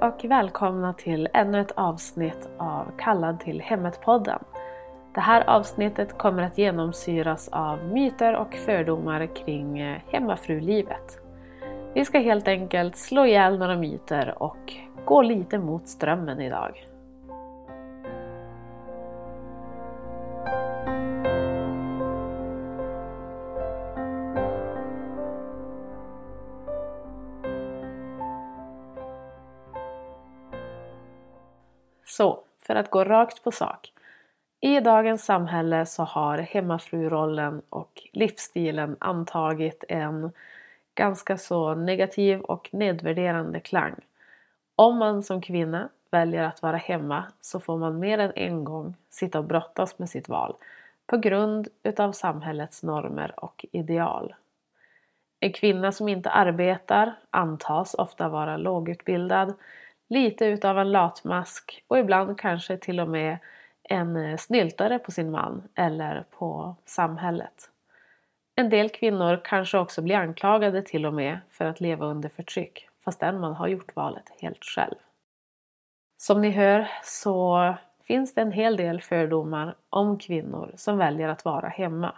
Hej och välkomna till ännu ett avsnitt av Kallad till hemmet-podden. Det här avsnittet kommer att genomsyras av myter och fördomar kring eh, hemmafrulivet. Vi ska helt enkelt slå ihjäl några myter och gå lite mot strömmen idag. Att gå rakt på sak. I dagens samhälle så har hemmafrurollen och livsstilen antagit en ganska så negativ och nedvärderande klang. Om man som kvinna väljer att vara hemma så får man mer än en gång sitta och brottas med sitt val på grund utav samhällets normer och ideal. En kvinna som inte arbetar antas ofta vara lågutbildad, lite utav en latmask och ibland kanske till och med en eh, snyltare på sin man eller på samhället. En del kvinnor kanske också blir anklagade till och med för att leva under förtryck fastän man har gjort valet helt själv. Som ni hör så finns det en hel del fördomar om kvinnor som väljer att vara hemma.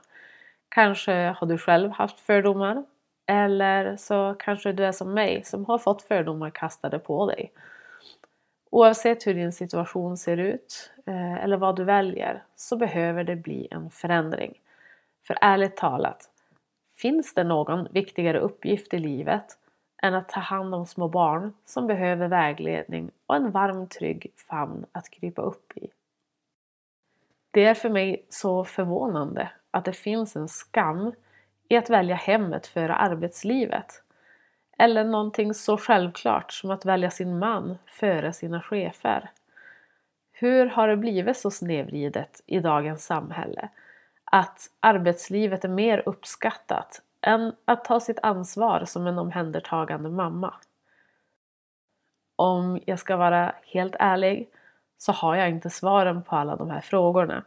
Kanske har du själv haft fördomar eller så kanske du är som mig som har fått fördomar kastade på dig. Oavsett hur din situation ser ut eh, eller vad du väljer så behöver det bli en förändring. För ärligt talat, finns det någon viktigare uppgift i livet än att ta hand om små barn som behöver vägledning och en varm trygg famn att krypa upp i? Det är för mig så förvånande att det finns en skam i att välja hemmet före arbetslivet. Eller någonting så självklart som att välja sin man före sina chefer. Hur har det blivit så snedvridet i dagens samhälle att arbetslivet är mer uppskattat än att ta sitt ansvar som en omhändertagande mamma? Om jag ska vara helt ärlig så har jag inte svaren på alla de här frågorna.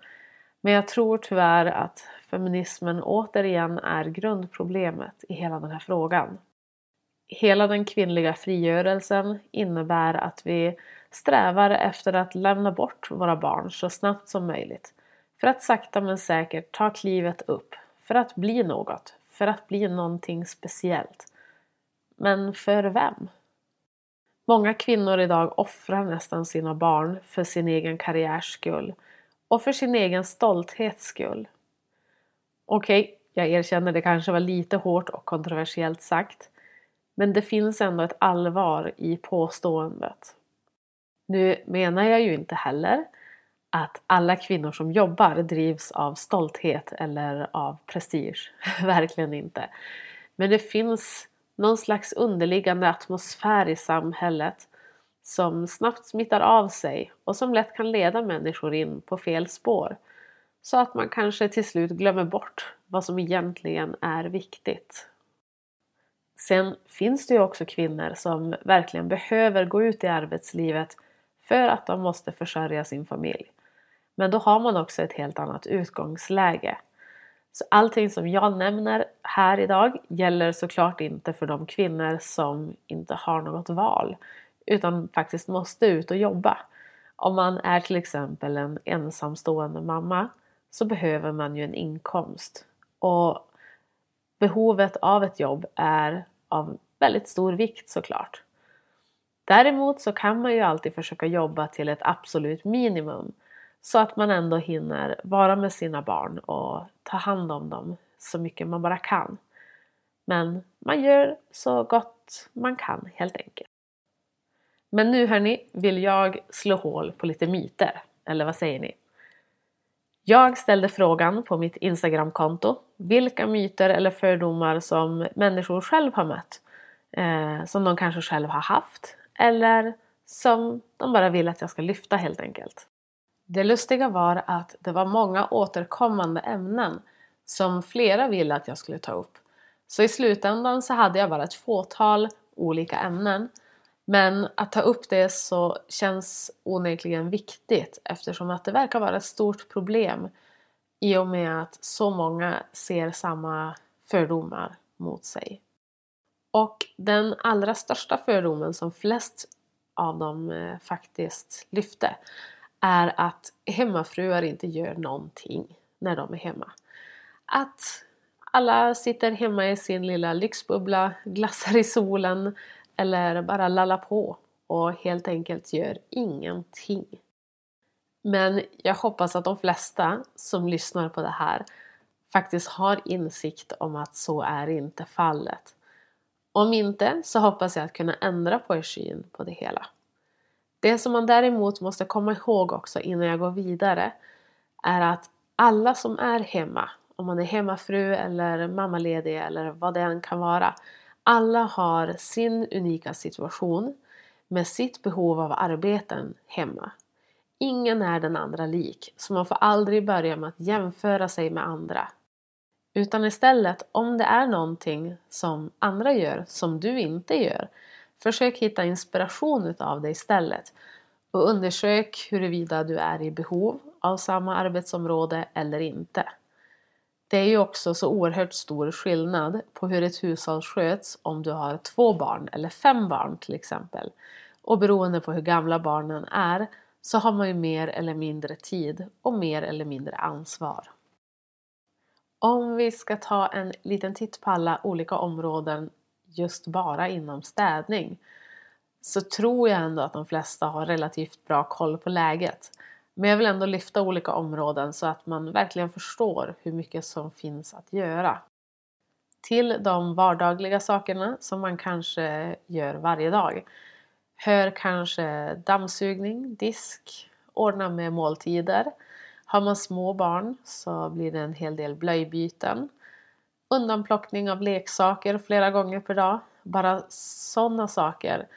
Men jag tror tyvärr att feminismen återigen är grundproblemet i hela den här frågan. Hela den kvinnliga frigörelsen innebär att vi strävar efter att lämna bort våra barn så snabbt som möjligt. För att sakta men säkert ta klivet upp. För att bli något. För att bli någonting speciellt. Men för vem? Många kvinnor idag offrar nästan sina barn för sin egen karriärs skull. Och för sin egen stolthets skull. Okej, okay, jag erkänner det kanske var lite hårt och kontroversiellt sagt. Men det finns ändå ett allvar i påståendet. Nu menar jag ju inte heller att alla kvinnor som jobbar drivs av stolthet eller av prestige. Verkligen inte. Men det finns någon slags underliggande atmosfär i samhället som snabbt smittar av sig och som lätt kan leda människor in på fel spår. Så att man kanske till slut glömmer bort vad som egentligen är viktigt. Sen finns det ju också kvinnor som verkligen behöver gå ut i arbetslivet för att de måste försörja sin familj. Men då har man också ett helt annat utgångsläge. Så allting som jag nämner här idag gäller såklart inte för de kvinnor som inte har något val utan faktiskt måste ut och jobba. Om man är till exempel en ensamstående mamma så behöver man ju en inkomst. Och behovet av ett jobb är av väldigt stor vikt såklart. Däremot så kan man ju alltid försöka jobba till ett absolut minimum så att man ändå hinner vara med sina barn och ta hand om dem så mycket man bara kan. Men man gör så gott man kan helt enkelt. Men nu hörni vill jag slå hål på lite myter. Eller vad säger ni? Jag ställde frågan på mitt Instagramkonto vilka myter eller fördomar som människor själv har mött. Eh, som de kanske själv har haft eller som de bara vill att jag ska lyfta helt enkelt. Det lustiga var att det var många återkommande ämnen som flera ville att jag skulle ta upp. Så i slutändan så hade jag bara ett fåtal olika ämnen. Men att ta upp det så känns onekligen viktigt eftersom att det verkar vara ett stort problem i och med att så många ser samma fördomar mot sig. Och den allra största fördomen som flest av dem eh, faktiskt lyfte är att hemmafruar inte gör någonting när de är hemma. Att alla sitter hemma i sin lilla lyxbubbla, glassar i solen eller bara lallar på och helt enkelt gör ingenting. Men jag hoppas att de flesta som lyssnar på det här faktiskt har insikt om att så är inte fallet. Om inte så hoppas jag att kunna ändra på er syn på det hela. Det som man däremot måste komma ihåg också innan jag går vidare är att alla som är hemma, om man är hemmafru eller mammaledig eller vad det än kan vara, alla har sin unika situation med sitt behov av arbeten hemma. Ingen är den andra lik, så man får aldrig börja med att jämföra sig med andra. Utan istället, om det är någonting som andra gör som du inte gör, försök hitta inspiration utav det istället och undersök huruvida du är i behov av samma arbetsområde eller inte. Det är ju också så oerhört stor skillnad på hur ett hushåll sköts om du har två barn eller fem barn till exempel. Och beroende på hur gamla barnen är så har man ju mer eller mindre tid och mer eller mindre ansvar. Om vi ska ta en liten titt på alla olika områden just bara inom städning så tror jag ändå att de flesta har relativt bra koll på läget. Men jag vill ändå lyfta olika områden så att man verkligen förstår hur mycket som finns att göra. Till de vardagliga sakerna som man kanske gör varje dag hör kanske dammsugning, disk, ordna med måltider. Har man små barn så blir det en hel del blöjbyten. Undanplockning av leksaker flera gånger per dag. Bara sådana saker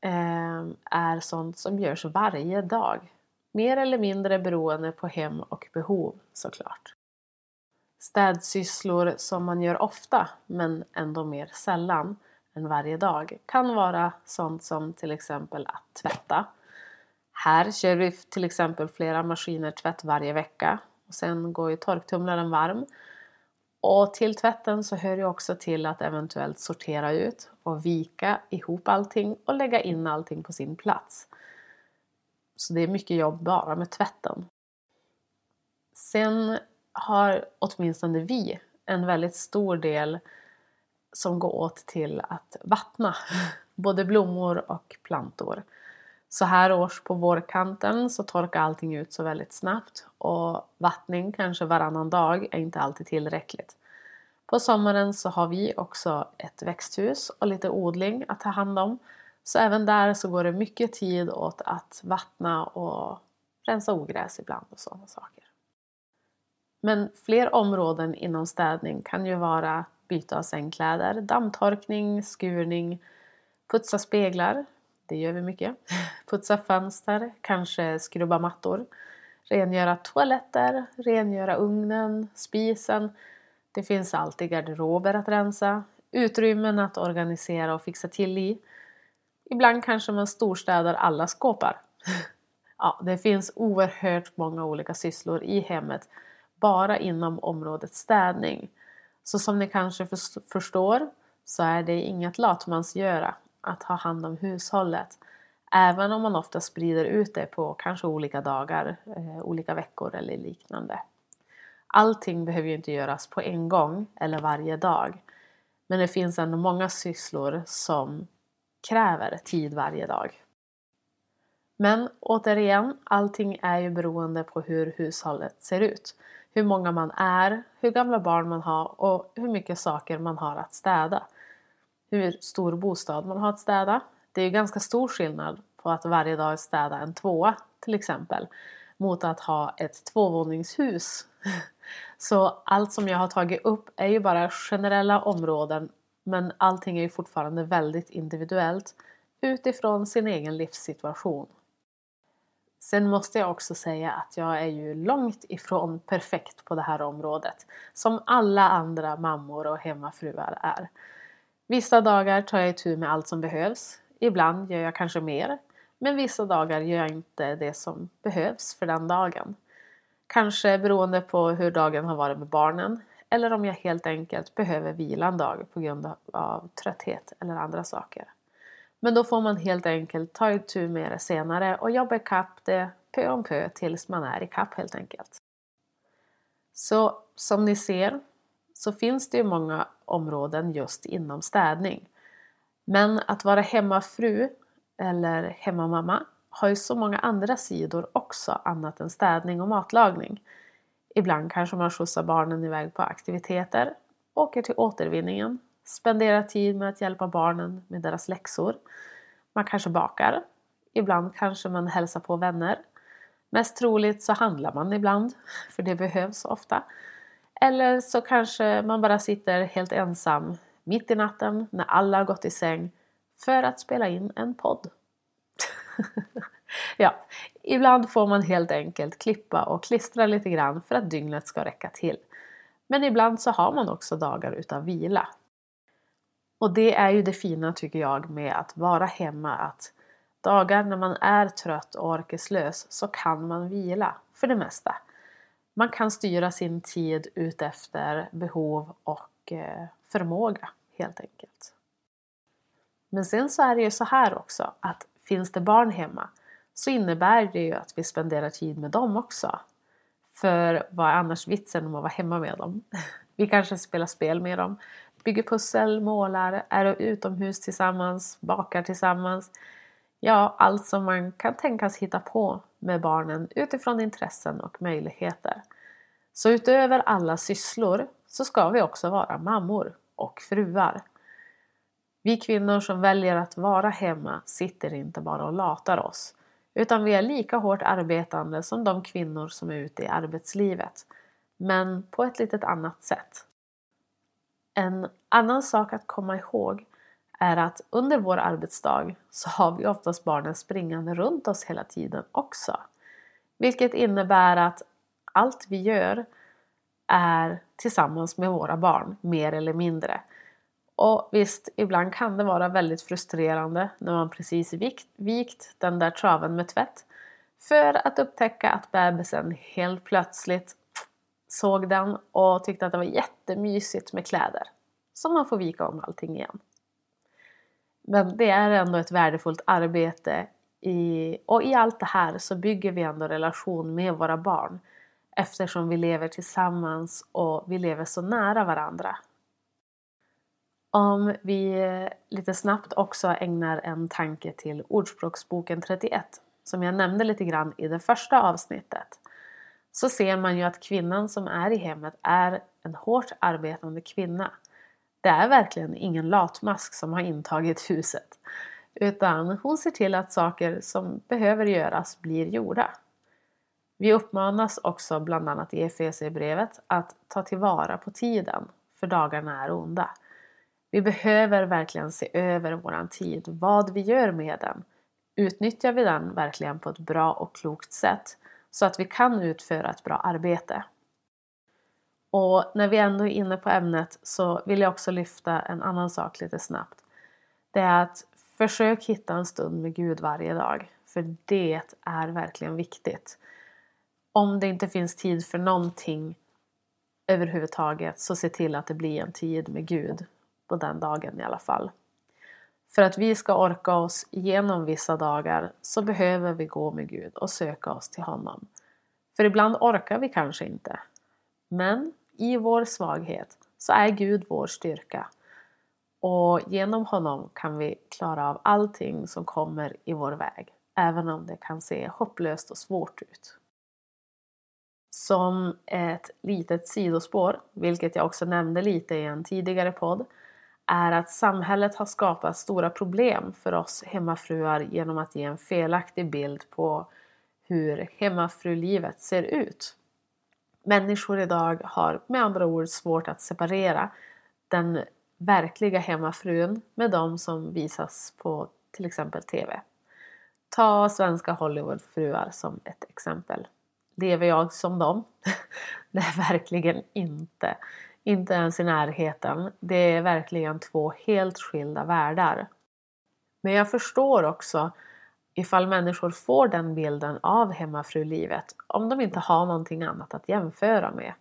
eh, är sånt som görs varje dag. Mer eller mindre beroende på hem och behov såklart. Städsysslor som man gör ofta men ändå mer sällan än varje dag kan vara sånt som till exempel att tvätta. Här kör vi till exempel flera maskiner tvätt varje vecka och sen går ju torktumlaren varm. Och till tvätten så hör ju också till att eventuellt sortera ut och vika ihop allting och lägga in allting på sin plats. Så det är mycket jobb bara med tvätten. Sen har åtminstone vi en väldigt stor del som går åt till att vattna både blommor och plantor. Så här års på vårkanten så torkar allting ut så väldigt snabbt och vattning kanske varannan dag är inte alltid tillräckligt. På sommaren så har vi också ett växthus och lite odling att ta hand om. Så även där så går det mycket tid åt att vattna och rensa ogräs ibland och sådana saker. Men fler områden inom städning kan ju vara byte av sängkläder, dammtorkning, skurning, putsa speglar, det gör vi mycket, putsa fönster, kanske skrubba mattor, rengöra toaletter, rengöra ugnen, spisen. Det finns alltid garderober att rensa, utrymmen att organisera och fixa till i. Ibland kanske man storstädar alla skåpar. Ja, det finns oerhört många olika sysslor i hemmet bara inom området städning. Så som ni kanske förstår så är det inget latmansgöra att ha hand om hushållet. Även om man ofta sprider ut det på kanske olika dagar, eh, olika veckor eller liknande. Allting behöver ju inte göras på en gång eller varje dag. Men det finns ändå många sysslor som kräver tid varje dag. Men återigen, allting är ju beroende på hur hushållet ser ut hur många man är, hur gamla barn man har och hur mycket saker man har att städa. Hur stor bostad man har att städa. Det är ju ganska stor skillnad på att varje dag städa en tvåa till exempel mot att ha ett tvåvåningshus. Så allt som jag har tagit upp är ju bara generella områden men allting är ju fortfarande väldigt individuellt utifrån sin egen livssituation. Sen måste jag också säga att jag är ju långt ifrån perfekt på det här området. Som alla andra mammor och hemmafruar är. Vissa dagar tar jag itu med allt som behövs. Ibland gör jag kanske mer. Men vissa dagar gör jag inte det som behövs för den dagen. Kanske beroende på hur dagen har varit med barnen. Eller om jag helt enkelt behöver vila en dag på grund av trötthet eller andra saker. Men då får man helt enkelt ta itu med det senare och jobba ikapp det pö om pö tills man är ikapp helt enkelt. Så som ni ser så finns det ju många områden just inom städning. Men att vara hemmafru eller hemmamamma har ju så många andra sidor också annat än städning och matlagning. Ibland kanske man skjutsar barnen iväg på aktiviteter, åker till återvinningen, spenderar tid med att hjälpa barnen med deras läxor. Man kanske bakar. Ibland kanske man hälsar på vänner. Mest troligt så handlar man ibland, för det behövs ofta. Eller så kanske man bara sitter helt ensam mitt i natten när alla har gått i säng för att spela in en podd. ja, ibland får man helt enkelt klippa och klistra lite grann för att dygnet ska räcka till. Men ibland så har man också dagar utan vila. Och det är ju det fina tycker jag med att vara hemma att dagar när man är trött och orkeslös så kan man vila för det mesta. Man kan styra sin tid utefter behov och eh, förmåga helt enkelt. Men sen så är det ju så här också att finns det barn hemma så innebär det ju att vi spenderar tid med dem också. För vad är annars vitsen om att vara hemma med dem? Vi kanske spelar spel med dem, bygger pussel, målar, är utomhus tillsammans, bakar tillsammans. Ja, allt som man kan tänkas hitta på med barnen utifrån intressen och möjligheter. Så utöver alla sysslor så ska vi också vara mammor och fruar. Vi kvinnor som väljer att vara hemma sitter inte bara och latar oss utan vi är lika hårt arbetande som de kvinnor som är ute i arbetslivet men på ett litet annat sätt. En annan sak att komma ihåg är att under vår arbetsdag så har vi oftast barnen springande runt oss hela tiden också. Vilket innebär att allt vi gör är tillsammans med våra barn, mer eller mindre. Och visst, ibland kan det vara väldigt frustrerande när man precis vikt, vikt den där traven med tvätt för att upptäcka att bebisen helt plötsligt såg den och tyckte att det var jättemysigt med kläder. Så man får vika om allting igen. Men det är ändå ett värdefullt arbete i, och i allt det här så bygger vi ändå relation med våra barn eftersom vi lever tillsammans och vi lever så nära varandra. Om vi eh, lite snabbt också ägnar en tanke till Ordspråksboken 31 som jag nämnde lite grann i det första avsnittet så ser man ju att kvinnan som är i hemmet är en hårt arbetande kvinna. Det är verkligen ingen latmask som har intagit huset utan hon ser till att saker som behöver göras blir gjorda. Vi uppmanas också bland annat i Efesierbrevet att ta tillvara på tiden för dagarna är onda. Vi behöver verkligen se över våran tid, vad vi gör med den. Utnyttjar vi den verkligen på ett bra och klokt sätt så att vi kan utföra ett bra arbete? Och när vi ändå är inne på ämnet så vill jag också lyfta en annan sak lite snabbt. Det är att försök hitta en stund med Gud varje dag. För det är verkligen viktigt. Om det inte finns tid för någonting överhuvudtaget så se till att det blir en tid med Gud på den dagen i alla fall. För att vi ska orka oss igenom vissa dagar så behöver vi gå med Gud och söka oss till honom. För ibland orkar vi kanske inte. Men i vår svaghet så är Gud vår styrka. Och genom honom kan vi klara av allting som kommer i vår väg. Även om det kan se hopplöst och svårt ut. Som ett litet sidospår, vilket jag också nämnde lite i en tidigare podd, är att samhället har skapat stora problem för oss hemmafruar genom att ge en felaktig bild på hur hemmafrulivet ser ut. Människor idag har med andra ord svårt att separera den verkliga hemmafrun med de som visas på till exempel TV. Ta svenska Hollywoodfruar som ett exempel. Lever jag som dem? Nej, verkligen inte. Inte ens i närheten. Det är verkligen två helt skilda världar. Men jag förstår också ifall människor får den bilden av hemmafrulivet om de inte har någonting annat att jämföra med.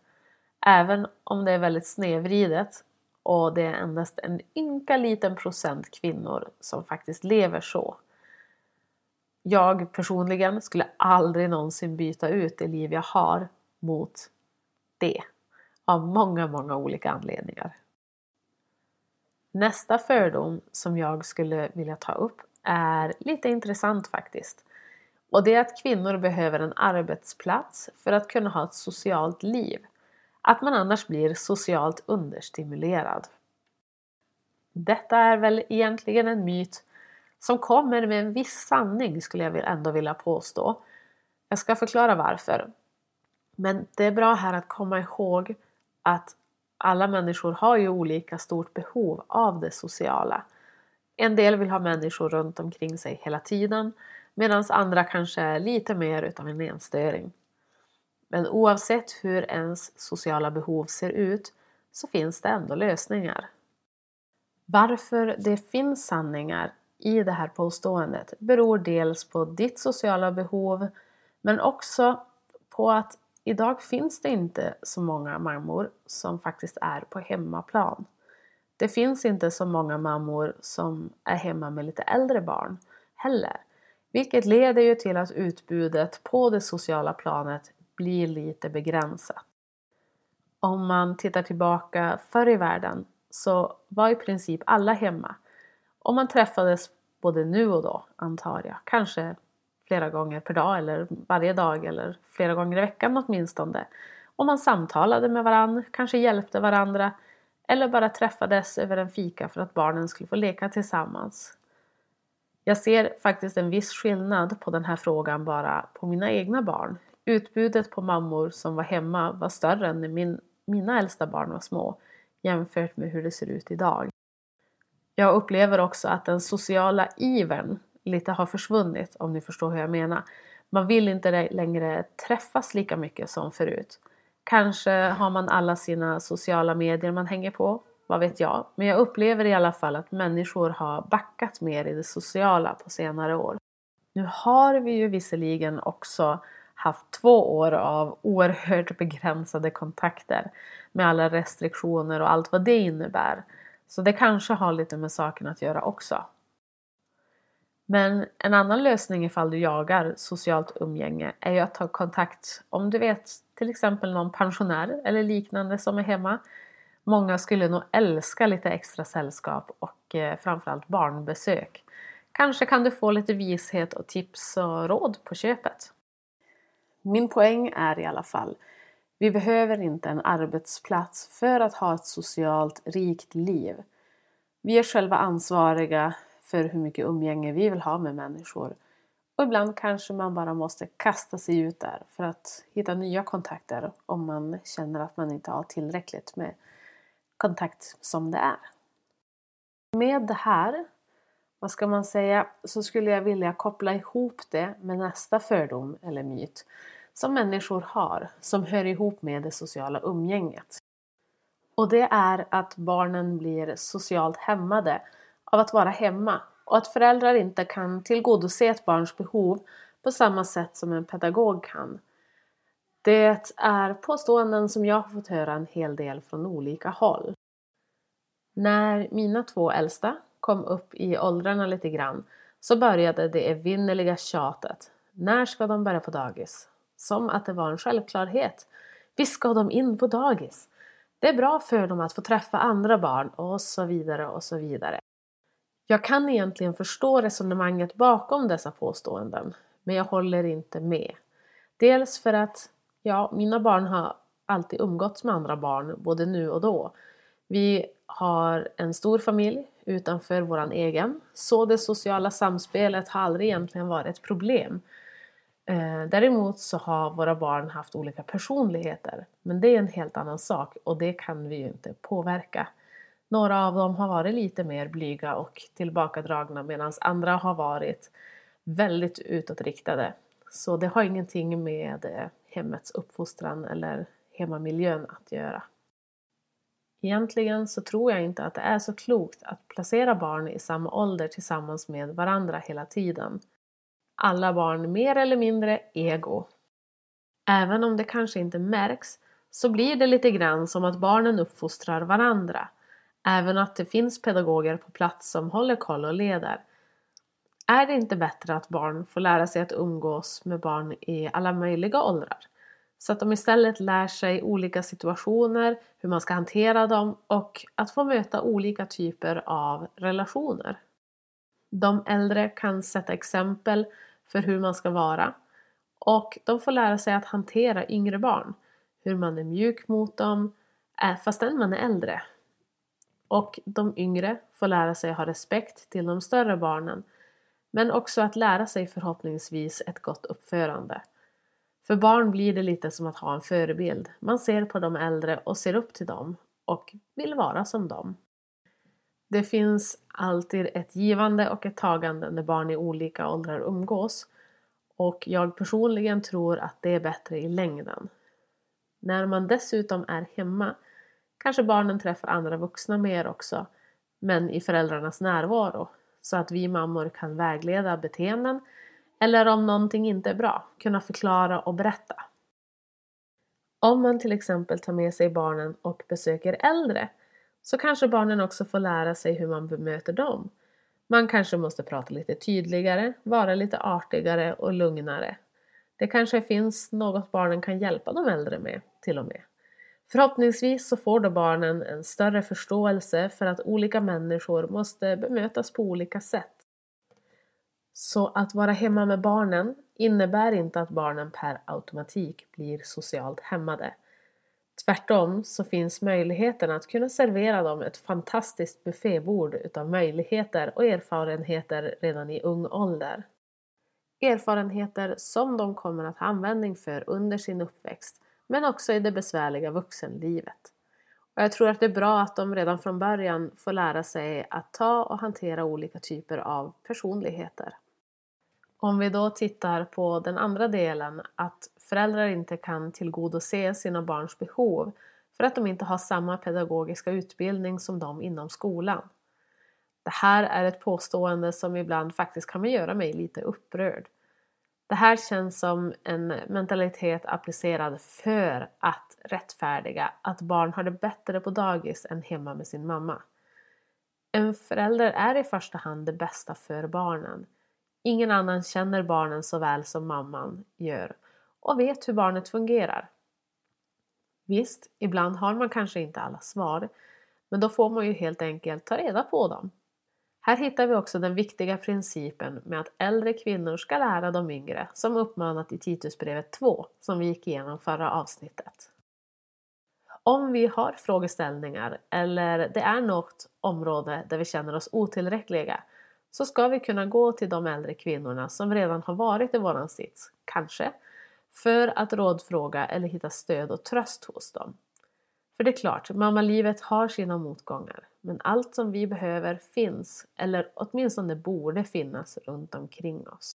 Även om det är väldigt snedvridet och det är endast en ynka liten procent kvinnor som faktiskt lever så. Jag personligen skulle aldrig någonsin byta ut det liv jag har mot det. Av många, många olika anledningar. Nästa fördom som jag skulle vilja ta upp är lite intressant faktiskt. Och det är att kvinnor behöver en arbetsplats för att kunna ha ett socialt liv. Att man annars blir socialt understimulerad. Detta är väl egentligen en myt som kommer med en viss sanning skulle jag ändå vilja påstå. Jag ska förklara varför. Men det är bra här att komma ihåg att alla människor har ju olika stort behov av det sociala. En del vill ha människor runt omkring sig hela tiden medan andra kanske är lite mer utav en enstöring. Men oavsett hur ens sociala behov ser ut så finns det ändå lösningar. Varför det finns sanningar i det här påståendet beror dels på ditt sociala behov men också på att idag finns det inte så många mammor som faktiskt är på hemmaplan. Det finns inte så många mammor som är hemma med lite äldre barn heller. Vilket leder ju till att utbudet på det sociala planet blir lite begränsat. Om man tittar tillbaka förr i världen så var i princip alla hemma. Och man träffades både nu och då, antar jag. Kanske flera gånger per dag eller varje dag eller flera gånger i veckan åtminstone. Och man samtalade med varandra, kanske hjälpte varandra eller bara träffades över en fika för att barnen skulle få leka tillsammans. Jag ser faktiskt en viss skillnad på den här frågan bara på mina egna barn. Utbudet på mammor som var hemma var större än när min, mina äldsta barn var små jämfört med hur det ser ut idag. Jag upplever också att den sociala ivern lite har försvunnit om ni förstår hur jag menar. Man vill inte längre träffas lika mycket som förut. Kanske har man alla sina sociala medier man hänger på, vad vet jag. Men jag upplever i alla fall att människor har backat mer i det sociala på senare år. Nu har vi ju visserligen också haft två år av oerhört begränsade kontakter med alla restriktioner och allt vad det innebär. Så det kanske har lite med saken att göra också. Men en annan lösning ifall du jagar socialt umgänge är ju att ta kontakt om du vet till exempel någon pensionär eller liknande som är hemma. Många skulle nog älska lite extra sällskap och eh, framförallt barnbesök. Kanske kan du få lite vishet och tips och råd på köpet. Min poäng är i alla fall, vi behöver inte en arbetsplats för att ha ett socialt rikt liv. Vi är själva ansvariga för hur mycket umgänge vi vill ha med människor. Och ibland kanske man bara måste kasta sig ut där för att hitta nya kontakter om man känner att man inte har tillräckligt med kontakt som det är. Med det här, vad ska man säga, så skulle jag vilja koppla ihop det med nästa fördom eller myt som människor har som hör ihop med det sociala umgänget. Och det är att barnen blir socialt hämmade av att vara hemma och att föräldrar inte kan tillgodose ett barns behov på samma sätt som en pedagog kan. Det är påståenden som jag har fått höra en hel del från olika håll. När mina två äldsta kom upp i åldrarna lite grann så började det evinnerliga tjatet. När ska de börja på dagis? Som att det var en självklarhet. Visst ska de in på dagis? Det är bra för dem att få träffa andra barn och så vidare och så vidare. Jag kan egentligen förstå resonemanget bakom dessa påståenden, men jag håller inte med. Dels för att, ja, mina barn har alltid umgåtts med andra barn, både nu och då. Vi har en stor familj utanför vår egen, så det sociala samspelet har aldrig egentligen varit ett problem. Eh, däremot så har våra barn haft olika personligheter, men det är en helt annan sak och det kan vi ju inte påverka. Några av dem har varit lite mer blyga och tillbakadragna medan andra har varit väldigt utåtriktade. Så det har ingenting med eh, hemmets uppfostran eller hemmamiljön att göra. Egentligen så tror jag inte att det är så klokt att placera barn i samma ålder tillsammans med varandra hela tiden. Alla barn mer eller mindre ego. Även om det kanske inte märks så blir det lite grann som att barnen uppfostrar varandra Även att det finns pedagoger på plats som håller koll och leder. Är det inte bättre att barn får lära sig att umgås med barn i alla möjliga åldrar? Så att de istället lär sig olika situationer, hur man ska hantera dem och att få möta olika typer av relationer. De äldre kan sätta exempel för hur man ska vara och de får lära sig att hantera yngre barn. Hur man är mjuk mot dem eh, fastän man är äldre. Och de yngre får lära sig ha respekt till de större barnen men också att lära sig förhoppningsvis ett gott uppförande. För barn blir det lite som att ha en förebild. Man ser på de äldre och ser upp till dem och vill vara som dem. Det finns alltid ett givande och ett tagande när barn i olika åldrar umgås och jag personligen tror att det är bättre i längden. När man dessutom är hemma kanske barnen träffar andra vuxna mer också men i föräldrarnas närvaro så att vi mammor kan vägleda beteenden eller om någonting inte är bra, kunna förklara och berätta. Om man till exempel tar med sig barnen och besöker äldre så kanske barnen också får lära sig hur man bemöter dem. Man kanske måste prata lite tydligare, vara lite artigare och lugnare. Det kanske finns något barnen kan hjälpa de äldre med till och med. Förhoppningsvis så får då barnen en större förståelse för att olika människor måste bemötas på olika sätt. Så att vara hemma med barnen innebär inte att barnen per automatik blir socialt hämmade. Tvärtom så finns möjligheten att kunna servera dem ett fantastiskt buffébord utav möjligheter och erfarenheter redan i ung ålder. Erfarenheter som de kommer att ha användning för under sin uppväxt men också i det besvärliga vuxenlivet. Och jag tror att det är bra att de redan från början får lära sig att ta och hantera olika typer av personligheter. Om vi då tittar på den andra delen, att föräldrar inte kan tillgodose sina barns behov för att de inte har samma pedagogiska utbildning som de inom skolan. Det här är ett påstående som ibland faktiskt kan göra mig lite upprörd. Det här känns som en mentalitet applicerad för att rättfärdiga att barn har det bättre på dagis än hemma med sin mamma. En förälder är i första hand det bästa för barnen. Ingen annan känner barnen så väl som mamman gör och vet hur barnet fungerar. Visst, ibland har man kanske inte alla svar, men då får man ju helt enkelt ta reda på dem. Här hittar vi också den viktiga principen med att äldre kvinnor ska lära de yngre, som uppmanat i Titusbrevet 2, som vi gick igenom förra avsnittet. Om vi har frågeställningar eller det är något område där vi känner oss otillräckliga så ska vi kunna gå till de äldre kvinnorna som redan har varit i våran sits, kanske, för att rådfråga eller hitta stöd och tröst hos dem. För det är klart, mammalivet har sina motgångar, men allt som vi behöver finns, eller åtminstone borde finnas runt omkring oss.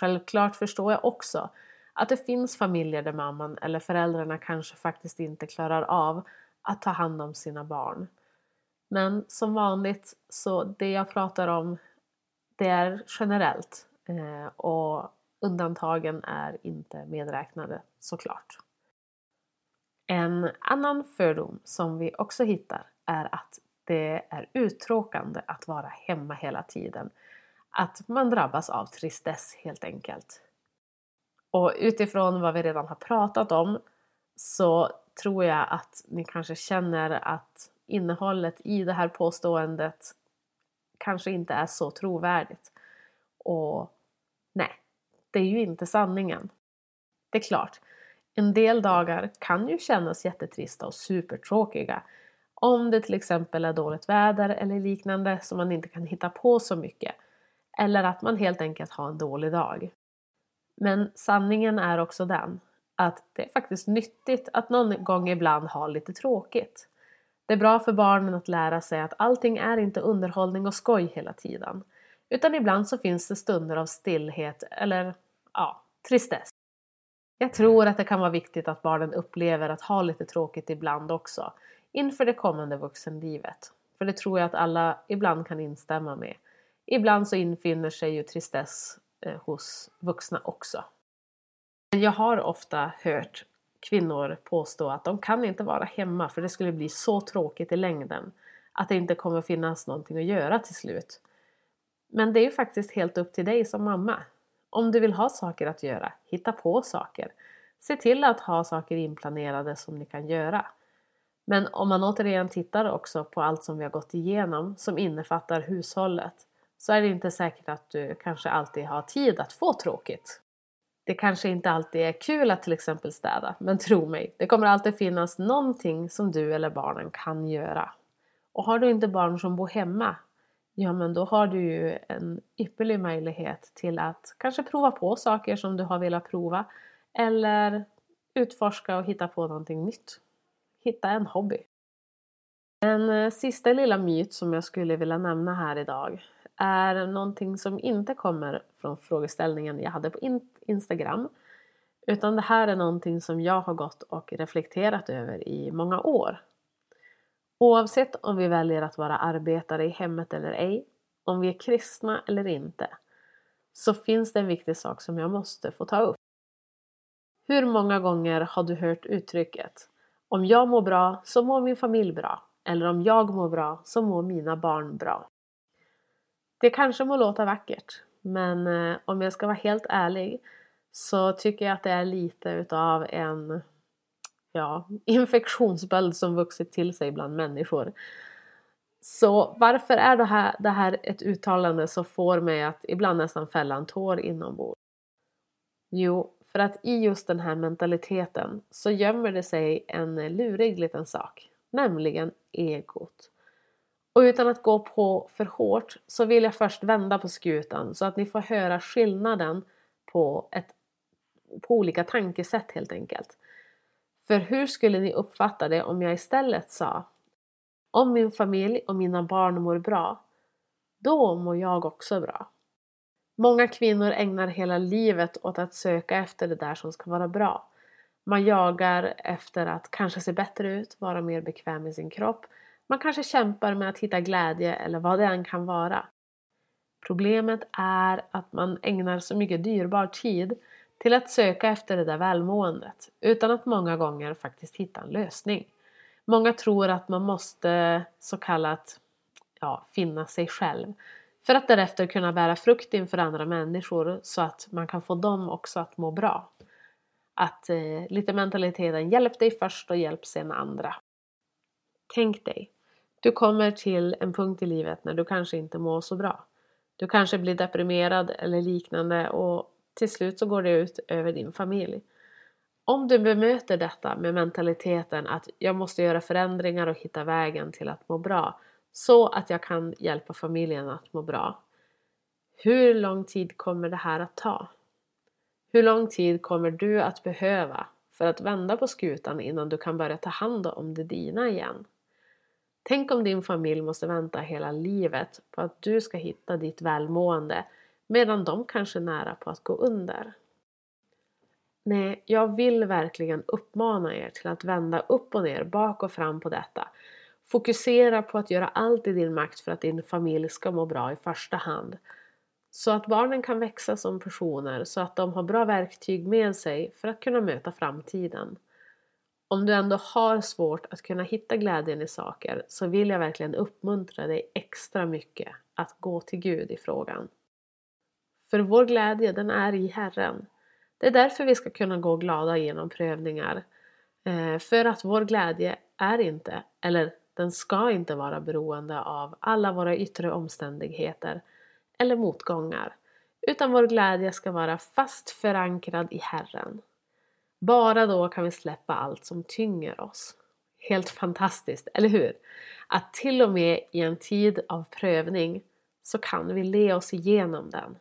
Självklart förstår jag också att det finns familjer där mamman eller föräldrarna kanske faktiskt inte klarar av att ta hand om sina barn. Men som vanligt så det jag pratar om det är generellt eh, och undantagen är inte medräknade såklart. En annan fördom som vi också hittar är att det är uttråkande att vara hemma hela tiden. Att man drabbas av tristess helt enkelt. Och utifrån vad vi redan har pratat om så tror jag att ni kanske känner att innehållet i det här påståendet kanske inte är så trovärdigt. Och nej, det är ju inte sanningen. Det är klart, en del dagar kan ju kännas jättetrista och supertråkiga. Om det till exempel är dåligt väder eller liknande som man inte kan hitta på så mycket. Eller att man helt enkelt har en dålig dag. Men sanningen är också den att det är faktiskt nyttigt att någon gång ibland ha lite tråkigt. Det är bra för barnen att lära sig att allting är inte underhållning och skoj hela tiden. Utan ibland så finns det stunder av stillhet eller ja, tristess. Jag tror att det kan vara viktigt att barnen upplever att ha lite tråkigt ibland också inför det kommande vuxenlivet. För det tror jag att alla ibland kan instämma med. Ibland så infinner sig ju tristess eh, hos vuxna också. Jag har ofta hört kvinnor påstå att de kan inte vara hemma för det skulle bli så tråkigt i längden. att det inte kommer finnas någonting att göra till slut. Men det är ju faktiskt helt upp till dig som mamma. Om du vill ha saker att göra, hitta på saker. Se till att ha saker inplanerade som ni kan göra. Men om man återigen tittar också på allt som vi har gått igenom som innefattar hushållet så är det inte säkert att du kanske alltid har tid att få tråkigt. Det kanske inte alltid är kul att till exempel städa, men tro mig, det kommer alltid finnas någonting som du eller barnen kan göra. Och har du inte barn som bor hemma, ja men då har du ju en ypperlig möjlighet till att kanske prova på saker som du har velat prova eller utforska och hitta på någonting nytt. Hitta en hobby. En eh, sista lilla myt som jag skulle vilja nämna här idag är någonting som inte kommer från frågeställningen jag hade på Instagram. Utan det här är någonting som jag har gått och reflekterat över i många år. Oavsett om vi väljer att vara arbetare i hemmet eller ej, om vi är kristna eller inte, så finns det en viktig sak som jag måste få ta upp. Hur många gånger har du hört uttrycket om jag mår bra så mår min familj bra. Eller om jag mår bra så mår mina barn bra. Det kanske må låta vackert men eh, om jag ska vara helt ärlig så tycker jag att det är lite utav en ja, infektionsböld som vuxit till sig bland människor. Så varför är det här, det här ett uttalande som får mig att ibland nästan fälla en tår inombords? Jo, för att i just den här mentaliteten så gömmer det sig en lurig liten sak, nämligen egot. Och utan att gå på för hårt så vill jag först vända på skutan så att ni får höra skillnaden på, ett, på olika tankesätt helt enkelt. För hur skulle ni uppfatta det om jag istället sa Om min familj och mina barn mår bra, då mår jag också bra. Många kvinnor ägnar hela livet åt att söka efter det där som ska vara bra. Man jagar efter att kanske se bättre ut, vara mer bekväm i sin kropp. Man kanske kämpar med att hitta glädje eller vad det än kan vara. Problemet är att man ägnar så mycket dyrbar tid till att söka efter det där välmåendet utan att många gånger faktiskt hitta en lösning. Många tror att man måste så kallat ja, finna sig själv för att därefter kunna bära frukt inför andra människor så att man kan få dem också att må bra. Att eh, lite mentaliteten hjälp dig först och hjälp sen andra. Tänk dig, du kommer till en punkt i livet när du kanske inte mår så bra. Du kanske blir deprimerad eller liknande och till slut så går det ut över din familj. Om du bemöter detta med mentaliteten att jag måste göra förändringar och hitta vägen till att må bra så att jag kan hjälpa familjen att må bra. Hur lång tid kommer det här att ta? Hur lång tid kommer du att behöva för att vända på skutan innan du kan börja ta hand om det dina igen? Tänk om din familj måste vänta hela livet på att du ska hitta ditt välmående medan de kanske är nära på att gå under. Nej, jag vill verkligen uppmana er till att vända upp och ner, bak och fram på detta. Fokusera på att göra allt i din makt för att din familj ska må bra i första hand. Så att barnen kan växa som personer, så att de har bra verktyg med sig för att kunna möta framtiden. Om du ändå har svårt att kunna hitta glädjen i saker så vill jag verkligen uppmuntra dig extra mycket att gå till Gud i frågan. För vår glädje den är i Herren. Det är därför vi ska kunna gå glada genom prövningar. Eh, för att vår glädje är inte, eller den ska inte vara beroende av alla våra yttre omständigheter eller motgångar. Utan vår glädje ska vara fast förankrad i Herren. Bara då kan vi släppa allt som tynger oss. Helt fantastiskt, eller hur? Att till och med i en tid av prövning så kan vi le oss igenom den.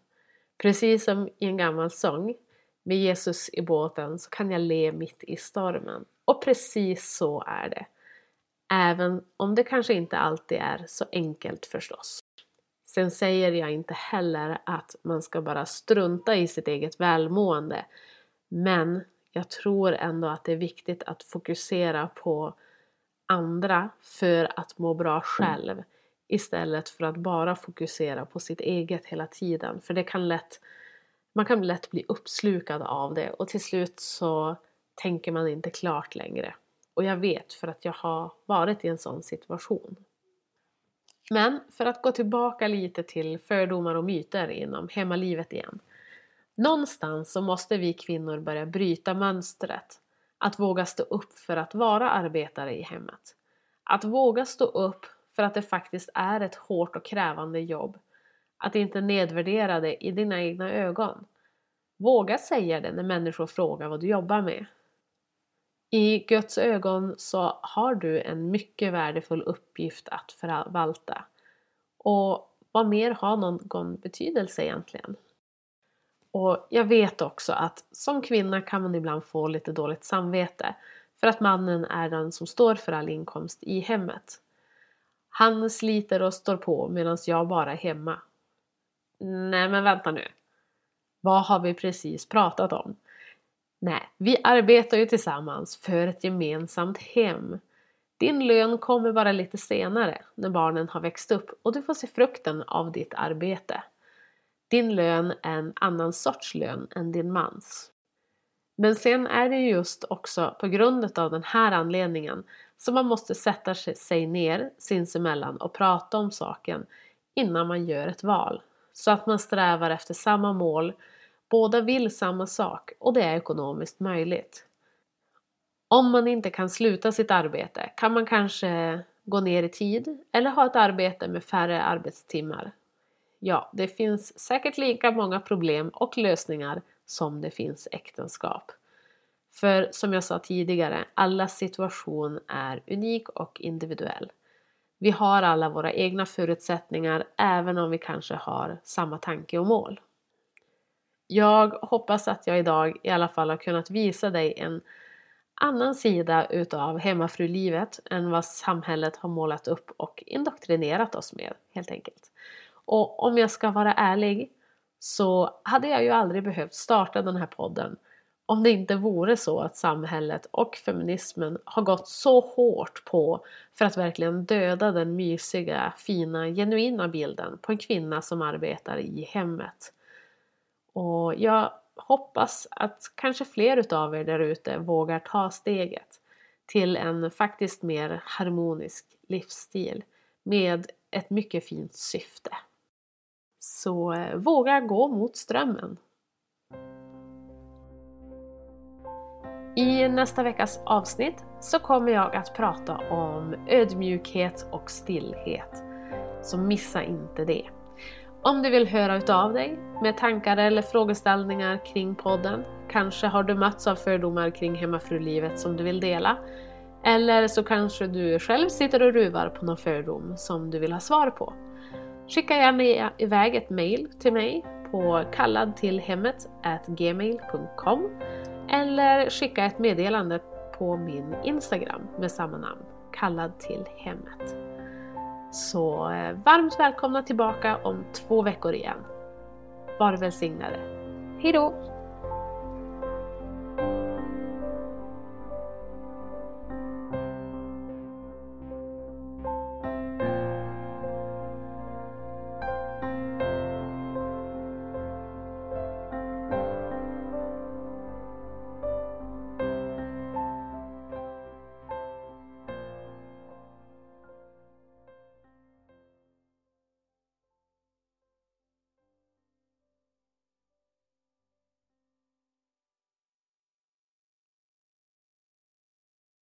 Precis som i en gammal sång med Jesus i båten så kan jag le mitt i stormen. Och precis så är det. Även om det kanske inte alltid är så enkelt förstås. Sen säger jag inte heller att man ska bara strunta i sitt eget välmående. Men jag tror ändå att det är viktigt att fokusera på andra för att må bra själv istället för att bara fokusera på sitt eget hela tiden. För det kan lätt, man kan lätt bli uppslukad av det och till slut så tänker man inte klart längre. Och jag vet för att jag har varit i en sån situation. Men för att gå tillbaka lite till fördomar och myter inom hemmalivet igen. Någonstans så måste vi kvinnor börja bryta mönstret. Att våga stå upp för att vara arbetare i hemmet. Att våga stå upp för att det faktiskt är ett hårt och krävande jobb. Att inte nedvärdera det i dina egna ögon. Våga säga det när människor frågar vad du jobbar med. I Guds ögon så har du en mycket värdefull uppgift att förvalta. Och vad mer har någon betydelse egentligen? Och jag vet också att som kvinna kan man ibland få lite dåligt samvete för att mannen är den som står för all inkomst i hemmet. Han sliter och står på medan jag bara är hemma. Nej men vänta nu. Vad har vi precis pratat om? Nej, vi arbetar ju tillsammans för ett gemensamt hem. Din lön kommer bara lite senare när barnen har växt upp och du får se frukten av ditt arbete. Din lön är en annan sorts lön än din mans. Men sen är det just också på grund av den här anledningen som man måste sätta sig ner sinsemellan och prata om saken innan man gör ett val. Så att man strävar efter samma mål, båda vill samma sak och det är ekonomiskt möjligt. Om man inte kan sluta sitt arbete kan man kanske gå ner i tid eller ha ett arbete med färre arbetstimmar. Ja, det finns säkert lika många problem och lösningar som det finns äktenskap. För som jag sa tidigare, allas situation är unik och individuell. Vi har alla våra egna förutsättningar även om vi kanske har samma tanke och mål. Jag hoppas att jag idag i alla fall har kunnat visa dig en annan sida utav hemmafrulivet än vad samhället har målat upp och indoktrinerat oss med helt enkelt. Och om jag ska vara ärlig så hade jag ju aldrig behövt starta den här podden om det inte vore så att samhället och feminismen har gått så hårt på för att verkligen döda den mysiga, fina, genuina bilden på en kvinna som arbetar i hemmet. Och jag hoppas att kanske fler utav er där ute vågar ta steget till en faktiskt mer harmonisk livsstil med ett mycket fint syfte. Så eh, våga gå mot strömmen. I nästa veckas avsnitt så kommer jag att prata om ödmjukhet och stillhet. Så missa inte det. Om du vill höra utav dig med tankar eller frågeställningar kring podden, kanske har du mötts av fördomar kring hemmafrulivet som du vill dela, eller så kanske du själv sitter och ruvar på någon fördom som du vill ha svar på. Skicka gärna iväg ett mail till mig på kalladtillhemmet.gmail.com eller skicka ett meddelande på min Instagram med samma namn, kallad till hemmet. Så eh, varmt välkomna tillbaka om två veckor igen. Var välsignade. Hejdå!